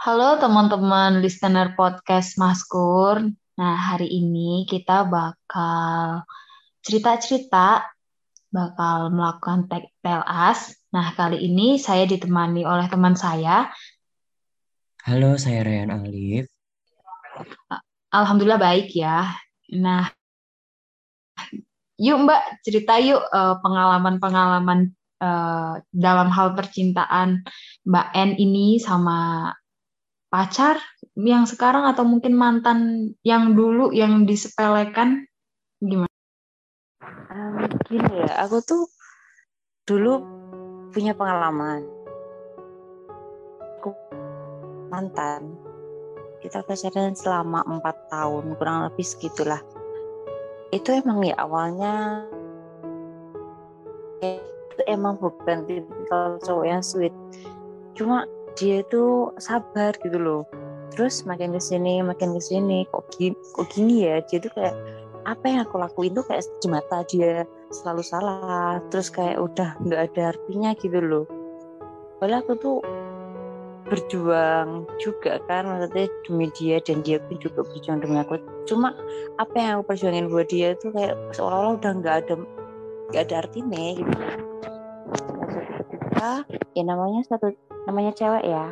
Halo teman-teman listener podcast Maskur. Nah, hari ini kita bakal cerita-cerita, bakal melakukan tek telas. Nah, kali ini saya ditemani oleh teman saya. Halo, saya Ryan Alif. Alhamdulillah baik ya. Nah, yuk Mbak cerita yuk eh, pengalaman-pengalaman uh, dalam hal percintaan Mbak N ini sama pacar yang sekarang atau mungkin mantan yang dulu yang disepelekan gimana? Um, gini ya, aku tuh dulu punya pengalaman. Aku mantan. Kita pacaran selama empat tahun, kurang lebih segitulah. Itu emang ya awalnya itu emang bukan tipikal cowok yang sweet. Cuma dia itu sabar gitu loh. Terus makin ke sini makin ke sini kok gini, kok gini ya? Dia tuh kayak apa yang aku lakuin tuh kayak di mata dia selalu salah. Terus kayak udah nggak ada artinya gitu loh. Padahal aku tuh berjuang juga kan maksudnya demi dia dan dia pun juga berjuang demi aku. Cuma apa yang aku perjuangin buat dia tuh kayak seolah-olah udah nggak ada nggak ada artinya gitu. Ya namanya satu namanya cewek ya.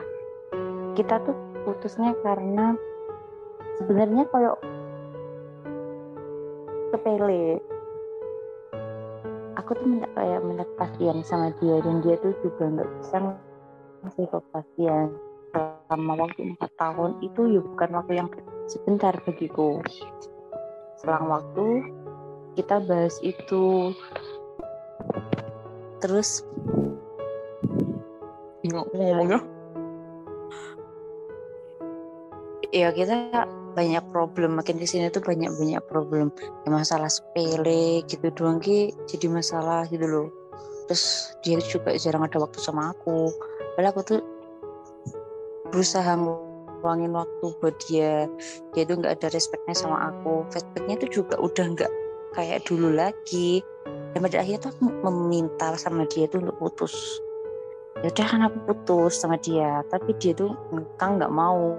Kita tuh putusnya karena sebenarnya kalau sepele aku tuh minta kayak minta kepastian sama dia dan dia tuh juga nggak bisa ngasih kepastian selama waktu empat tahun itu ya bukan waktu yang sebentar bagiku. Selang waktu kita bahas itu. Terus bingung ngomongnya. Ya kita banyak problem. Makin ke sini tuh banyak banyak problem. Ya masalah sepele gitu doang ki jadi masalah gitu loh. Terus dia juga jarang ada waktu sama aku. Padahal aku tuh berusaha ngulangin waktu buat dia. Dia tuh nggak ada respectnya sama aku. Feedbacknya tuh juga udah nggak kayak dulu lagi. Dan pada akhirnya tuh aku meminta sama dia tuh untuk putus ya udah kan aku putus sama dia tapi dia tuh ngekang nggak mau.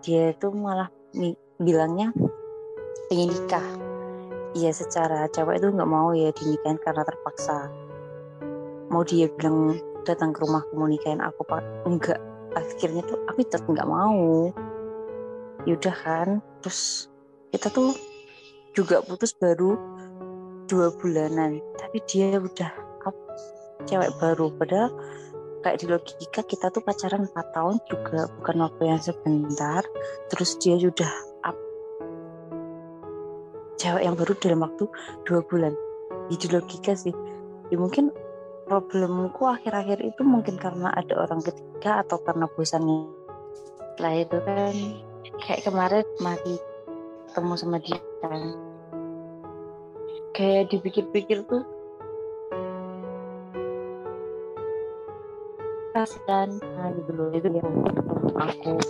Dia tuh malah bilangnya pengen nikah. Iya secara cewek itu nggak mau ya dinikahin karena terpaksa. Mau dia bilang datang ke rumah mau nikahin aku pak? Enggak. Akhirnya tuh aku tetap nggak mau. Yaudah kan terus kita tuh juga putus baru dua bulanan. Tapi dia udah cewek baru. Padahal kayak di logika kita tuh pacaran 4 tahun juga bukan waktu yang sebentar. Terus dia sudah up. Cewek yang baru dalam waktu dua bulan. Di logika sih. Ya mungkin problemku akhir-akhir itu mungkin karena ada orang ketiga atau karena bosannya. Setelah itu kan kayak kemarin mati ketemu sama dia kan. Kayak dipikir-pikir tuh kasihan nah, gitu loh itu yang aku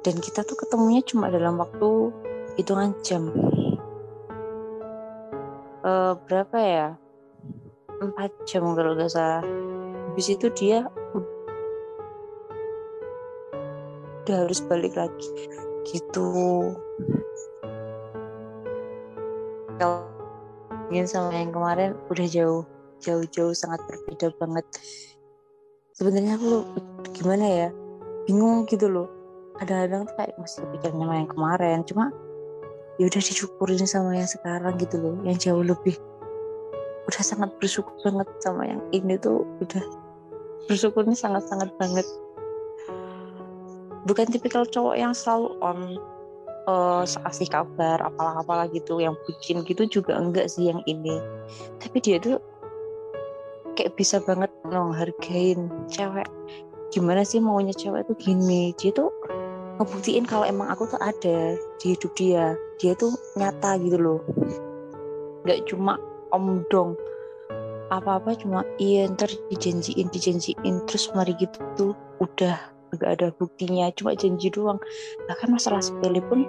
dan kita tuh ketemunya cuma dalam waktu hitungan jam. Uh, berapa ya? Empat jam kalau nggak salah. Habis itu dia udah harus balik lagi. Gitu. Kalau ingin sama yang kemarin udah jauh jauh-jauh sangat berbeda banget sebenarnya aku gimana ya bingung gitu loh. Kadang-kadang tuh kayak masih kepikiran sama yang kemarin cuma ya udah disyukurin sama yang sekarang gitu loh yang jauh lebih udah sangat bersyukur banget sama yang ini tuh udah bersyukurnya sangat-sangat banget. Bukan tipikal cowok yang selalu on uh, kasih kabar apalah-apalah gitu yang bikin gitu juga enggak sih yang ini. Tapi dia tuh kayak bisa banget menghargain cewek. Gimana sih maunya cewek tuh gini? Dia tuh ngebuktiin kalau emang aku tuh ada di hidup dia. Dia tuh nyata gitu loh. Nggak cuma omdong apa-apa cuma iya ntar dijanjiin dijanjiin. Terus mari gitu tuh udah. Nggak ada buktinya cuma janji doang. Bahkan masalah sepele pun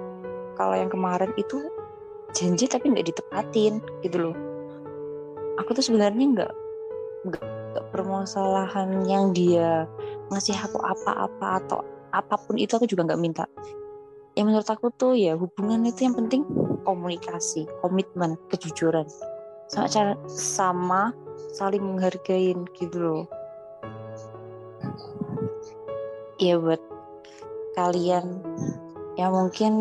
kalau yang kemarin itu janji tapi nggak ditepatin gitu loh. Aku tuh sebenarnya nggak gak, permasalahan yang dia ngasih aku apa-apa atau apa pun itu aku juga nggak minta. Yang menurut aku tuh ya hubungan itu yang penting komunikasi komitmen kejujuran. Sama cara sama saling menghargain gitu loh. Ya buat kalian yang mungkin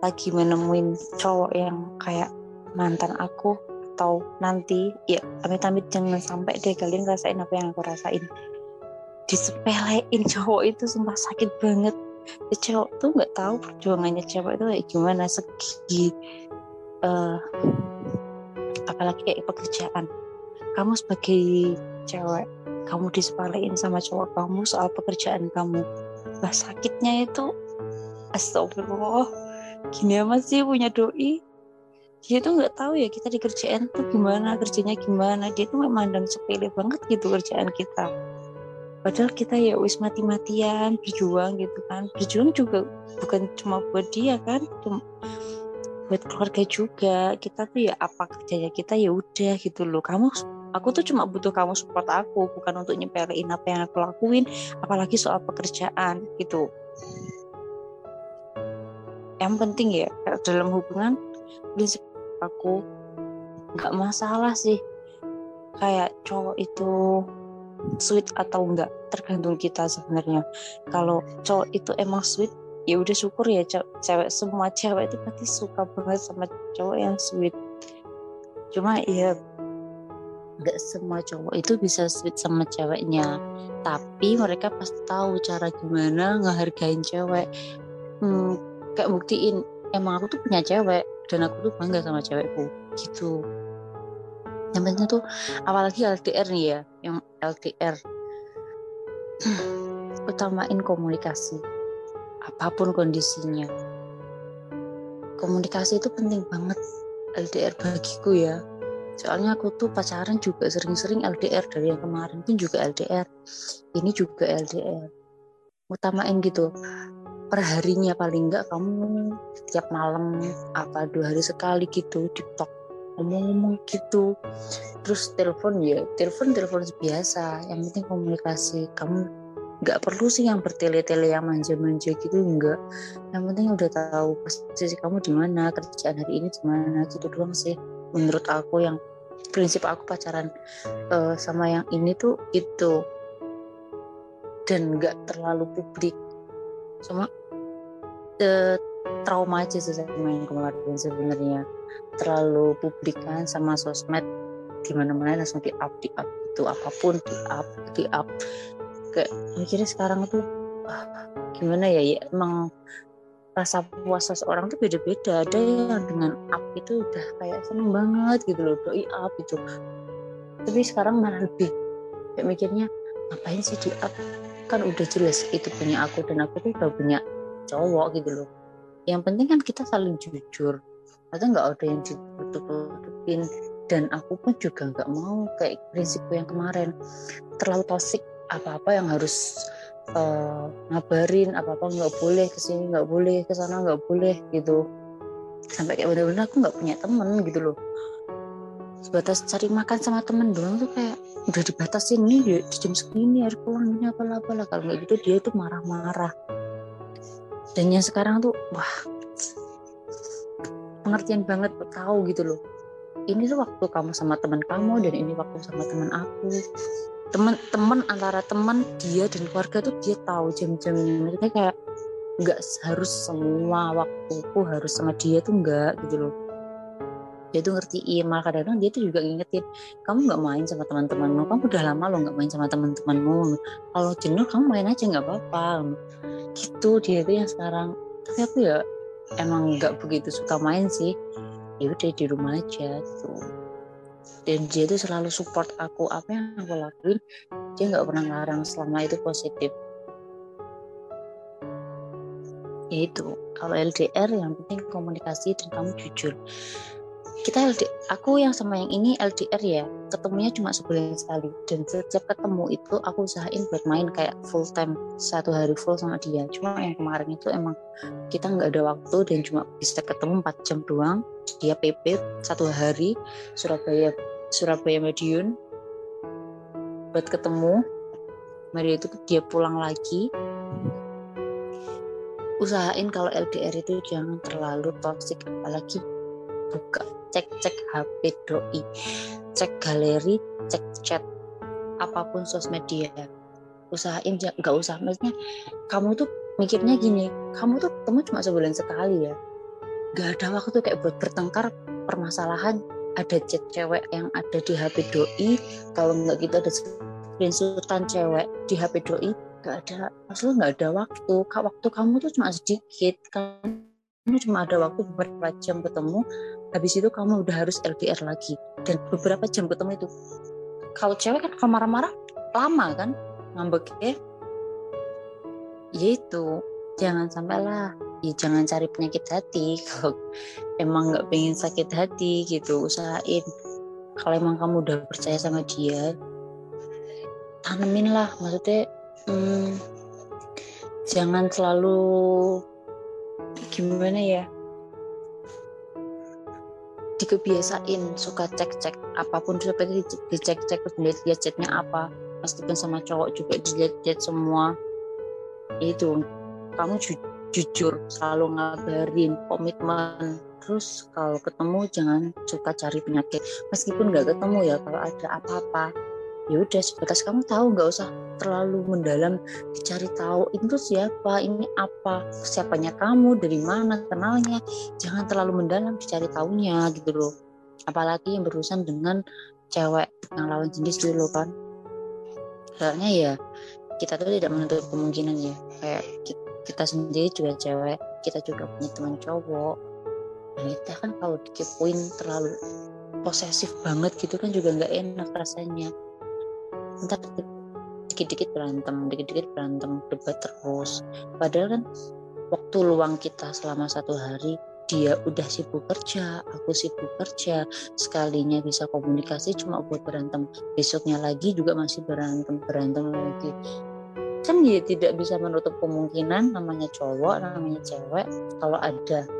lagi menemuin cowok yang kayak mantan aku atau nanti ya amit-amit jangan sampai deh kalian rasain apa yang aku rasain. Disepelein cowok itu sumpah sakit banget. Ya, cowok tuh nggak tahu perjuangannya cewek itu kayak gimana segi uh, apalagi kayak pekerjaan. Kamu sebagai cewek kamu disepelein sama cowok kamu soal pekerjaan kamu. Bah sakitnya itu astagfirullah gini amat sih punya doi dia tuh nggak tahu ya kita dikerjain tuh gimana kerjanya gimana. Dia tuh nggak mandang sepele banget gitu kerjaan kita. Padahal kita ya wis mati-matian berjuang gitu kan. Berjuang juga bukan cuma buat dia kan cuma buat keluarga juga. Kita tuh ya apa kerjanya kita ya udah gitu loh. Kamu aku tuh cuma butuh kamu support aku bukan untuk nyepelein apa yang aku lakuin apalagi soal pekerjaan gitu. Yang penting ya dalam hubungan prinsip aku nggak masalah sih. Kayak cowok itu sweet atau enggak tergantung kita sebenarnya. Kalau cowok itu emang sweet ya udah syukur ya cewek semua cewek itu pasti suka banget sama cowok yang sweet. Cuma ya nggak semua cowok itu bisa sweet sama ceweknya. Tapi mereka pasti tahu cara gimana ngehargain cewek. Hmm, kayak buktiin emang aku tuh punya cewek dan aku tuh bangga sama cewekku gitu. Yang penting tuh apalagi LDR nih ya yang LDR utamain komunikasi apa pun kondisinya. Komunikasi itu penting banget LDR bagiku ya. Soalnya aku tuh pacaran juga sering-sering LDR dari yang kemarin pun juga LDR ini juga LDR utamain gitu perharinya paling enggak kamu setiap malam apa dua hari sekali gitu tiktok ngomong-ngomong gitu. Terus telepon ya telepon telepon biasa. Yang penting komunikasi. Kamu nggak perlu sih yang bertele-tele yang manja-manja gitu enggak yang penting udah tahu posisi kamu di mana kerjaan hari ini di mana gitu doang sih. Menurut aku yang prinsip aku pacaran uh, sama yang ini tuh itu. Dan nggak terlalu publik. Cuma uh, trauma aja sih yang kemarin sebenarnya. Terlalu publik kan sama sosmed di mana mana langsung di up di up itu apa pun di up di up kayak mikirnya sekarang tuh ah, gimana ya ya emang rasa puas seseorang tuh beda-beda. Ada yang dengan up itu udah kayak seneng banget gitu loh doi up itu tapi sekarang malah lebih kayak mikirnya ngapain sih di up kan udah jelas itu punya aku dan aku tuh udah punya cowok gitu loh. Yang penting kan kita saling jujur. Atau nggak ada yang ditutup-tutupin. Dan aku pun juga nggak mau kayak prinsipku yang kemarin. Terlalu toxic apa-apa yang harus uh, ngabarin apa-apa nggak boleh ke sini nggak boleh ke sana nggak boleh gitu. Sampai kayak bener-bener aku nggak punya temen gitu loh. Sebatas cari makan sama temen doang tuh kayak udah dibatasin nih di, jam segini harus pulang ini apa apa lah kalau nggak gitu dia tuh marah-marah dan yang sekarang tuh wah pengertian banget tahu gitu loh. Ini tuh waktu kamu sama teman kamu dan ini waktu sama teman aku. Teman-teman antara teman dia dan keluarga tuh dia tahu jam-jam ini maksudnya kayak nggak harus semua waktuku harus sama dia tuh enggak gitu loh dia tuh ngertiin malah kadang-kadang dia tuh juga ngingetin kamu nggak main sama teman-temanmu kamu udah lama lo nggak main sama teman-temanmu kalau jenuh kamu main aja nggak apa-apa. Gitu dia itu yang sekarang. Tapi aku ya emang nggak begitu suka main sih. Ya udah di rumah aja gitu. Dan dia tuh selalu support aku apa yang aku lakuin dia nggak pernah ngarang selama itu positif. Ya itu kalau LDR yang penting komunikasi dan kamu jujur kita LD, aku yang sama yang ini LDR ya ketemunya cuma sebulan sekali. Dan setiap ketemu itu aku usahain buat main kayak full time satu hari full sama dia. Cuma yang kemarin itu emang kita nggak ada waktu dan cuma bisa ketemu 4 jam doang. Dia PP satu hari Surabaya Surabaya Madiun buat ketemu Maria itu dia pulang lagi. Usahain kalau LDR itu jangan terlalu toksik apalagi buka cek cek HP doi cek galeri cek chat apa pun sosmed dia. Usahain nggak usah maksudnya kamu tuh mikirnya gini kamu tuh ketemu cuma sebulan sekali ya. Nggak ada waktu kayak buat bertengkar permasalahan ada chat cewek yang ada di HP doi kalau nggak gitu ada screenshotan cewek di HP doi nggak ada maksudnya nggak ada waktu. Waktu kamu tuh cuma sedikit kan kamu cuma ada waktu beberapa jam ketemu habis itu kamu udah harus LDR lagi. Dan beberapa jam ketemu itu. Kalau cewek kan kalau marah-marah lama kan? Ngambek ya. Itu jangan sampailah. Ya jangan cari penyakit hati. Kalau emang nggak pengen sakit hati gitu usahain. Kalau emang kamu udah percaya sama dia tanemin lah maksudnya hmm, jangan selalu gimana ya dikebiasain suka cek-cek apa pun seperti dicek-cek terus dia chatnya apa meskipun sama cowok juga dilihat-lihat semua. Itu kamu ju jujur selalu ngabarin komitmen. Terus kalau ketemu jangan suka cari penyakit. Meskipun nggak ketemu ya kalau ada apa-apa ya udah sebatas kamu tahu nggak usah terlalu mendalam dicari tahu itu siapa? Ini apa? Siapanya kamu? Dari mana kenalnya? Jangan terlalu mendalam dicari tahunya gitu loh. Apalagi yang berurusan dengan cewek yang lawan jenis dulu kan. Soalnya ya kita tuh tidak menutup kemungkinan ya. Kayak kita sendiri juga cewek kita juga punya teman cowok. Dan kita kan kalau dikepoin terlalu posesif banget gitu kan juga nggak enak rasanya ntar dikit-dikit berantem dikit-dikit berantem debat terus. Padahal kan waktu luang kita selama satu hari dia udah sibuk kerja, aku sibuk kerja, sekalinya bisa komunikasi cuma buat berantem, besoknya lagi juga masih berantem, berantem lagi. Kan dia tidak bisa menutup kemungkinan namanya cowok, namanya cewek, kalau ada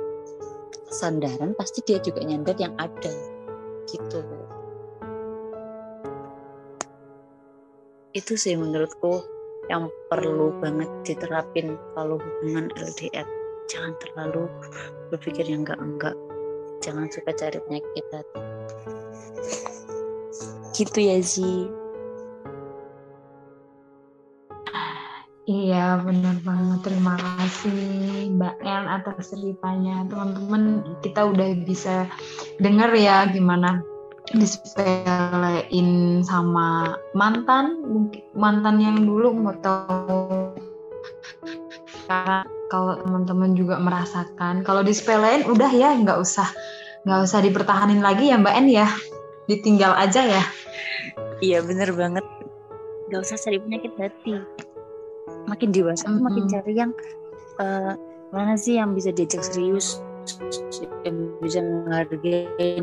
sandaran pasti dia juga nyandar yang ada, gitu itu sih menurutku yang perlu banget diterapin kalau hubungan LDR jangan terlalu berpikir yang enggak-enggak. Jangan suka cari penyakit hati. Gitu ya sih Iya benar banget. Terima kasih Mbak El atas ceritanya. Teman-teman kita udah bisa dengar ya gimana disepelein sama mantan mungkin mantan yang dulu mau tahu. Karena kalau teman-teman juga merasakan kalau disepelein udah ya nggak usah nggak usah dipertahanin lagi ya mbak En ya. Ditinggal aja ya. Iya bener banget. Nggak usah cari penyakit hati. Makin dewasa mm -hmm. makin cari yang uh, mana sih yang bisa diajak serius yang bisa menghargai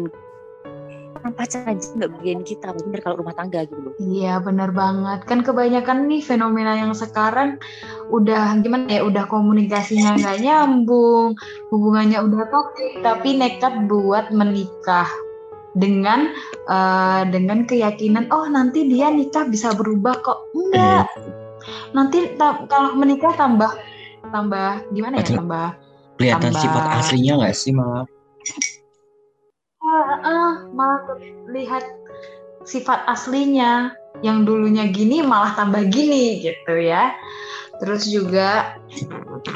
orang pacar aja nggak bagian kita bener kalau rumah tangga gitu loh. Iya bener banget. Kan kebanyakan nih fenomena yang sekarang udah gimana ya udah komunikasinya nggak nyambung hubungannya udah toksik tapi nekat buat menikah dengan uh, dengan keyakinan oh nanti dia nikah bisa berubah kok. Enggak. Nanti kalau menikah tambah tambah gimana ya tambah kelihatan tambah... sifat aslinya nggak sih malah uh, malah lihat sifat aslinya yang dulunya gini malah tambah gini gitu ya terus juga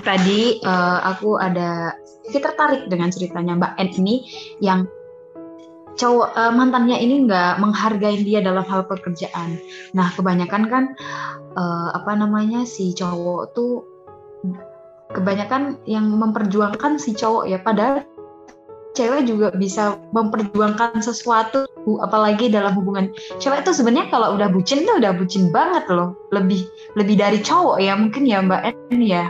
tadi uh, aku ada kita tertarik dengan ceritanya Mbak N ini yang cowok uh, mantannya ini nggak menghargai dia dalam hal pekerjaan. Nah kebanyakan kan uh, apa namanya si cowok tuh kebanyakan yang memperjuangkan si cowok ya padahal cewek juga bisa memperjuangkan sesuatu apalagi dalam hubungan. Cewek itu sebenarnya kalau udah bucin tuh udah bucin banget loh. Lebih lebih dari cowok ya mungkin ya mbak En ya.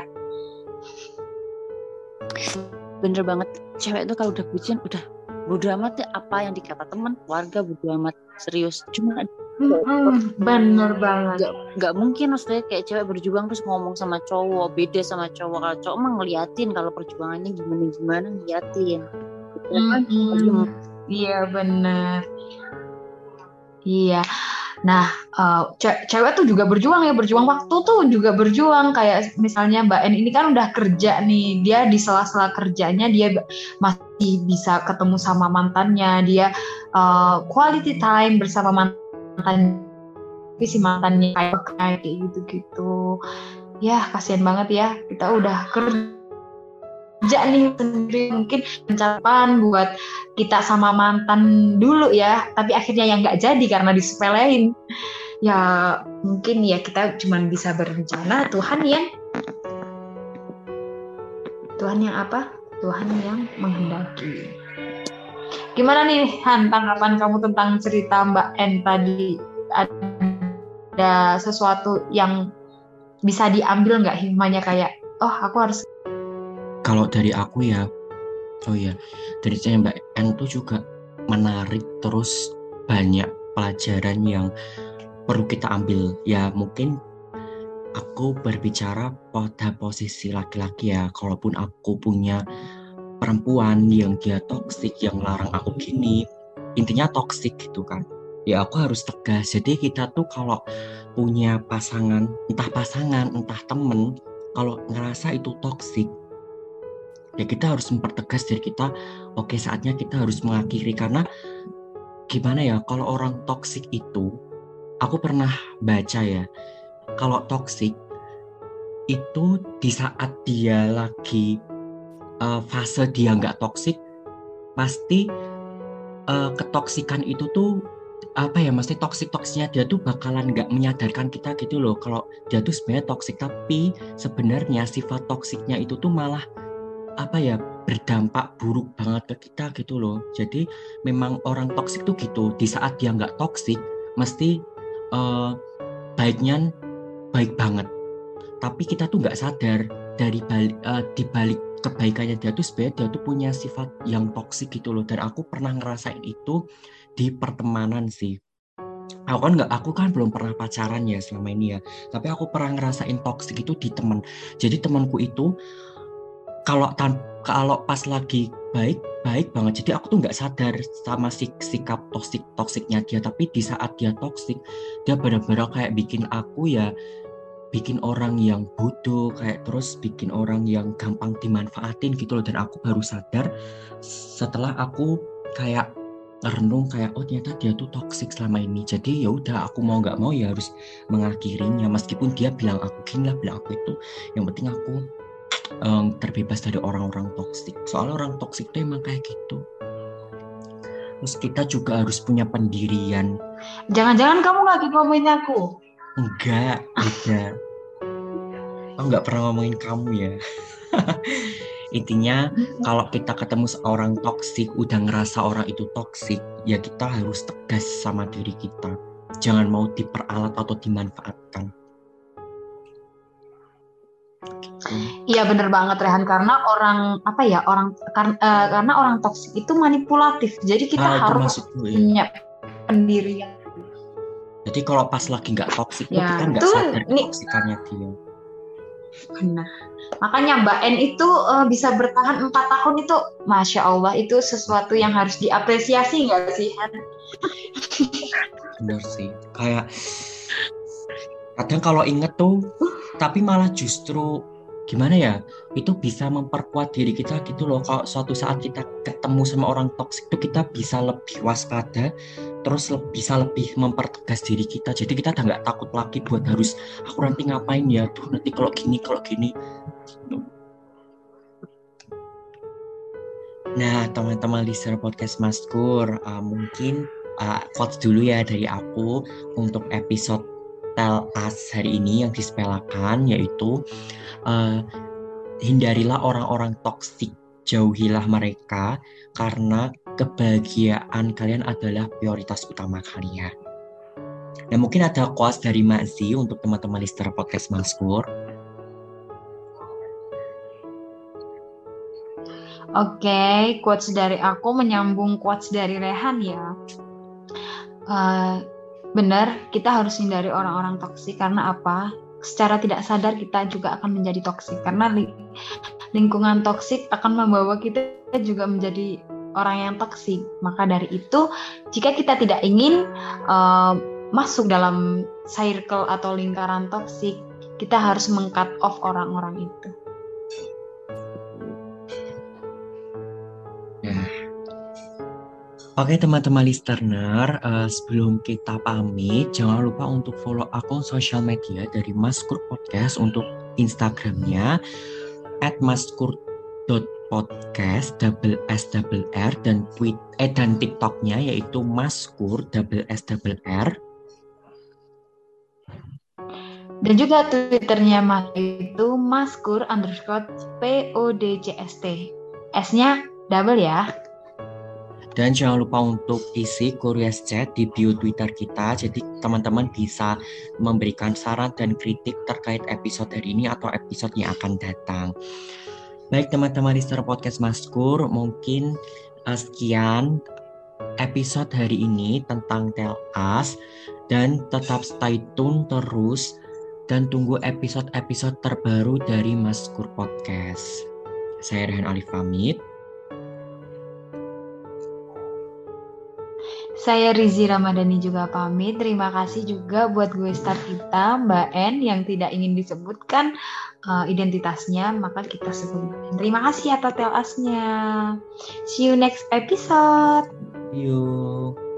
Bener banget. Cewek tuh kalau udah bucin udah bodo amat ya apa yang dikata teman warga bodo amat serius. Cuma Hmm, bener banget. Gak, gak mungkin maksudnya kayak cewek berjuang terus ngomong sama cowok beda sama cowok. Kalau cowok mah ngeliatin kalau perjuangannya gimana gimana ngeliatin mm -hmm. iya benar iya Nah, uh, ce cewek tuh juga berjuang ya, berjuang waktu tuh juga berjuang. Kayak misalnya Mbak En ini kan udah kerja nih, dia di sela-sela kerjanya dia masih bisa ketemu sama mantannya, dia uh, quality time bersama mantan si mantannya kayak kayak gitu-gitu. Ya, kasihan banget ya. Kita udah kerja kerja nih sendiri mungkin pencapaian buat kita sama mantan dulu ya. Tapi akhirnya yang nggak jadi karena disepelein. Ya mungkin ya kita cuma bisa berencana. Tuhan yang Tuhan yang apa? Tuhan yang menghendaki. Gimana nih Han tanggapan kamu tentang cerita Mbak N tadi? Ada sesuatu yang bisa diambil nggak hikmahnya? Kayak oh aku harus kalau dari aku ya oh ya dari saya Mbak N tuh juga menarik terus banyak pelajaran yang perlu kita ambil. Ya mungkin aku berbicara pada posisi laki-laki ya kalaupun aku punya perempuan yang dia toksik yang larang aku gini intinya toksik gitu kan. Ya aku harus tegas. Jadi kita tuh kalau punya pasangan entah pasangan entah temen kalau ngerasa itu toksik ya kita harus mempertegas diri kita. Oke saatnya kita harus mengakhiri. Karena gimana ya kalau orang toksik itu aku pernah baca ya kalau toksik itu di saat dia lagi uh, fase dia nggak toksik pasti uh, ketoksikan itu tuh apa ya mesti toksik toksiknya dia tuh bakalan nggak menyadarkan kita gitu loh. Kalau dia tuh sebenarnya toksik tapi sebenarnya sifat toksiknya itu tuh malah apa ya berdampak buruk banget ke kita gitu loh. Jadi memang orang toksik tuh gitu. Di saat dia nggak toksik mesti uh, baiknya baik banget. Tapi kita tuh nggak sadar dari balik uh, di balik kebaikannya dia tuh sebenarnya dia tuh punya sifat yang toksik gitu loh. Dan aku pernah ngerasain itu di pertemanan sih. Aku kan nggak aku kan belum pernah pacaran ya selama ini ya. Tapi aku pernah ngerasain toksik itu di temen jadi temanku itu kalau tan kalau pas lagi baik baik banget. Jadi aku tuh nggak sadar sama si sikap toksik toksiknya dia. Tapi di saat dia toksik dia benar-benar kayak bikin aku ya bikin orang yang bodoh kayak terus bikin orang yang gampang dimanfaatin gitu loh. Dan aku baru sadar setelah aku kayak renung kayak oh ternyata dia tuh toksik selama ini. Jadi ya udah aku mau nggak mau ya harus mengakhirinya. Meskipun dia bilang aku gini lah bilang aku itu. Yang penting aku um, terbebas dari orang-orang toksik. Soalnya orang toksik itu emang kayak gitu. Terus kita juga harus punya pendirian. Jangan-jangan kamu lagi ngomongin aku? Enggak, beda. Aku nggak pernah ngomongin kamu ya. Intinya kalau kita ketemu seorang toksik, udah ngerasa orang itu toksik, ya kita harus tegas sama diri kita. Jangan mau diperalat atau dimanfaatkan. Iya bener banget Rehan karena orang apa ya orang kar, uh, karena orang toksik itu manipulatif jadi kita ah, harus punya pendirian. Jadi kalau pas lagi nggak toksik ya, kita nggak sadar toksikannya dia. Benar. Makanya Mbak N itu uh, bisa bertahan empat tahun itu, masya Allah itu sesuatu yang harus diapresiasi nggak sih Han? Benar sih. Kayak kadang kalau inget tuh, tapi malah justru gimana ya itu bisa memperkuat diri kita gitu loh. Kalau suatu saat kita ketemu sama orang toksik itu kita bisa lebih waspada terus bisa lebih mempertegas diri kita. Jadi kita udah nggak takut lagi buat harus aku nanti ngapain ya? Tuh nanti kalau gini kalau gini. Nah teman-teman listener podcast Maskur uh, mungkin uh, quotes dulu ya dari aku untuk episode Us hari ini yang dispelakan yaitu uh, hindarilah orang-orang toksik, jauhilah mereka karena kebahagiaan kalian adalah prioritas utama kalian. Nah mungkin ada quotes dari Mazi untuk teman-teman listener podcast Maskur. Oke, okay, quotes dari aku menyambung quotes dari Rehan ya. Uh, benar kita harus hindari orang-orang toksik karena apa secara tidak sadar kita juga akan menjadi toksik karena lingkungan toksik akan membawa kita juga menjadi orang yang toksik maka dari itu jika kita tidak ingin uh, masuk dalam circle atau lingkaran toksik, kita harus mengcut off orang-orang itu. Oke teman-teman listener, uh, sebelum kita pamit, jangan lupa untuk follow akun sosial media dari Maskur Podcast untuk Instagramnya at maskur.podcast double s double r dan tweet eh dan TikToknya yaitu maskur double s double r. Dan juga Twitternya Mas itu maskur underscore p o d c s t. S-nya double ya dan jangan lupa untuk isi curious chat di bio Twitter kita. Jadi teman-teman bisa memberikan saran dan kritik terkait episode hari ini atau episode yang akan datang. Baik teman-teman listener podcast Maskur, mungkin uh, sekian episode hari ini tentang Tell Us dan tetap stay tune terus dan tunggu episode-episode terbaru dari Maskur Podcast. Saya Rehan Alif pamit. Saya Rizi Ramadhani juga pamit. Terima kasih juga buat gue star kita, Mbak N, yang tidak ingin disebutkan uh, identitasnya, maka kita sebut Terima kasih atas telasnya. See you next episode. See you.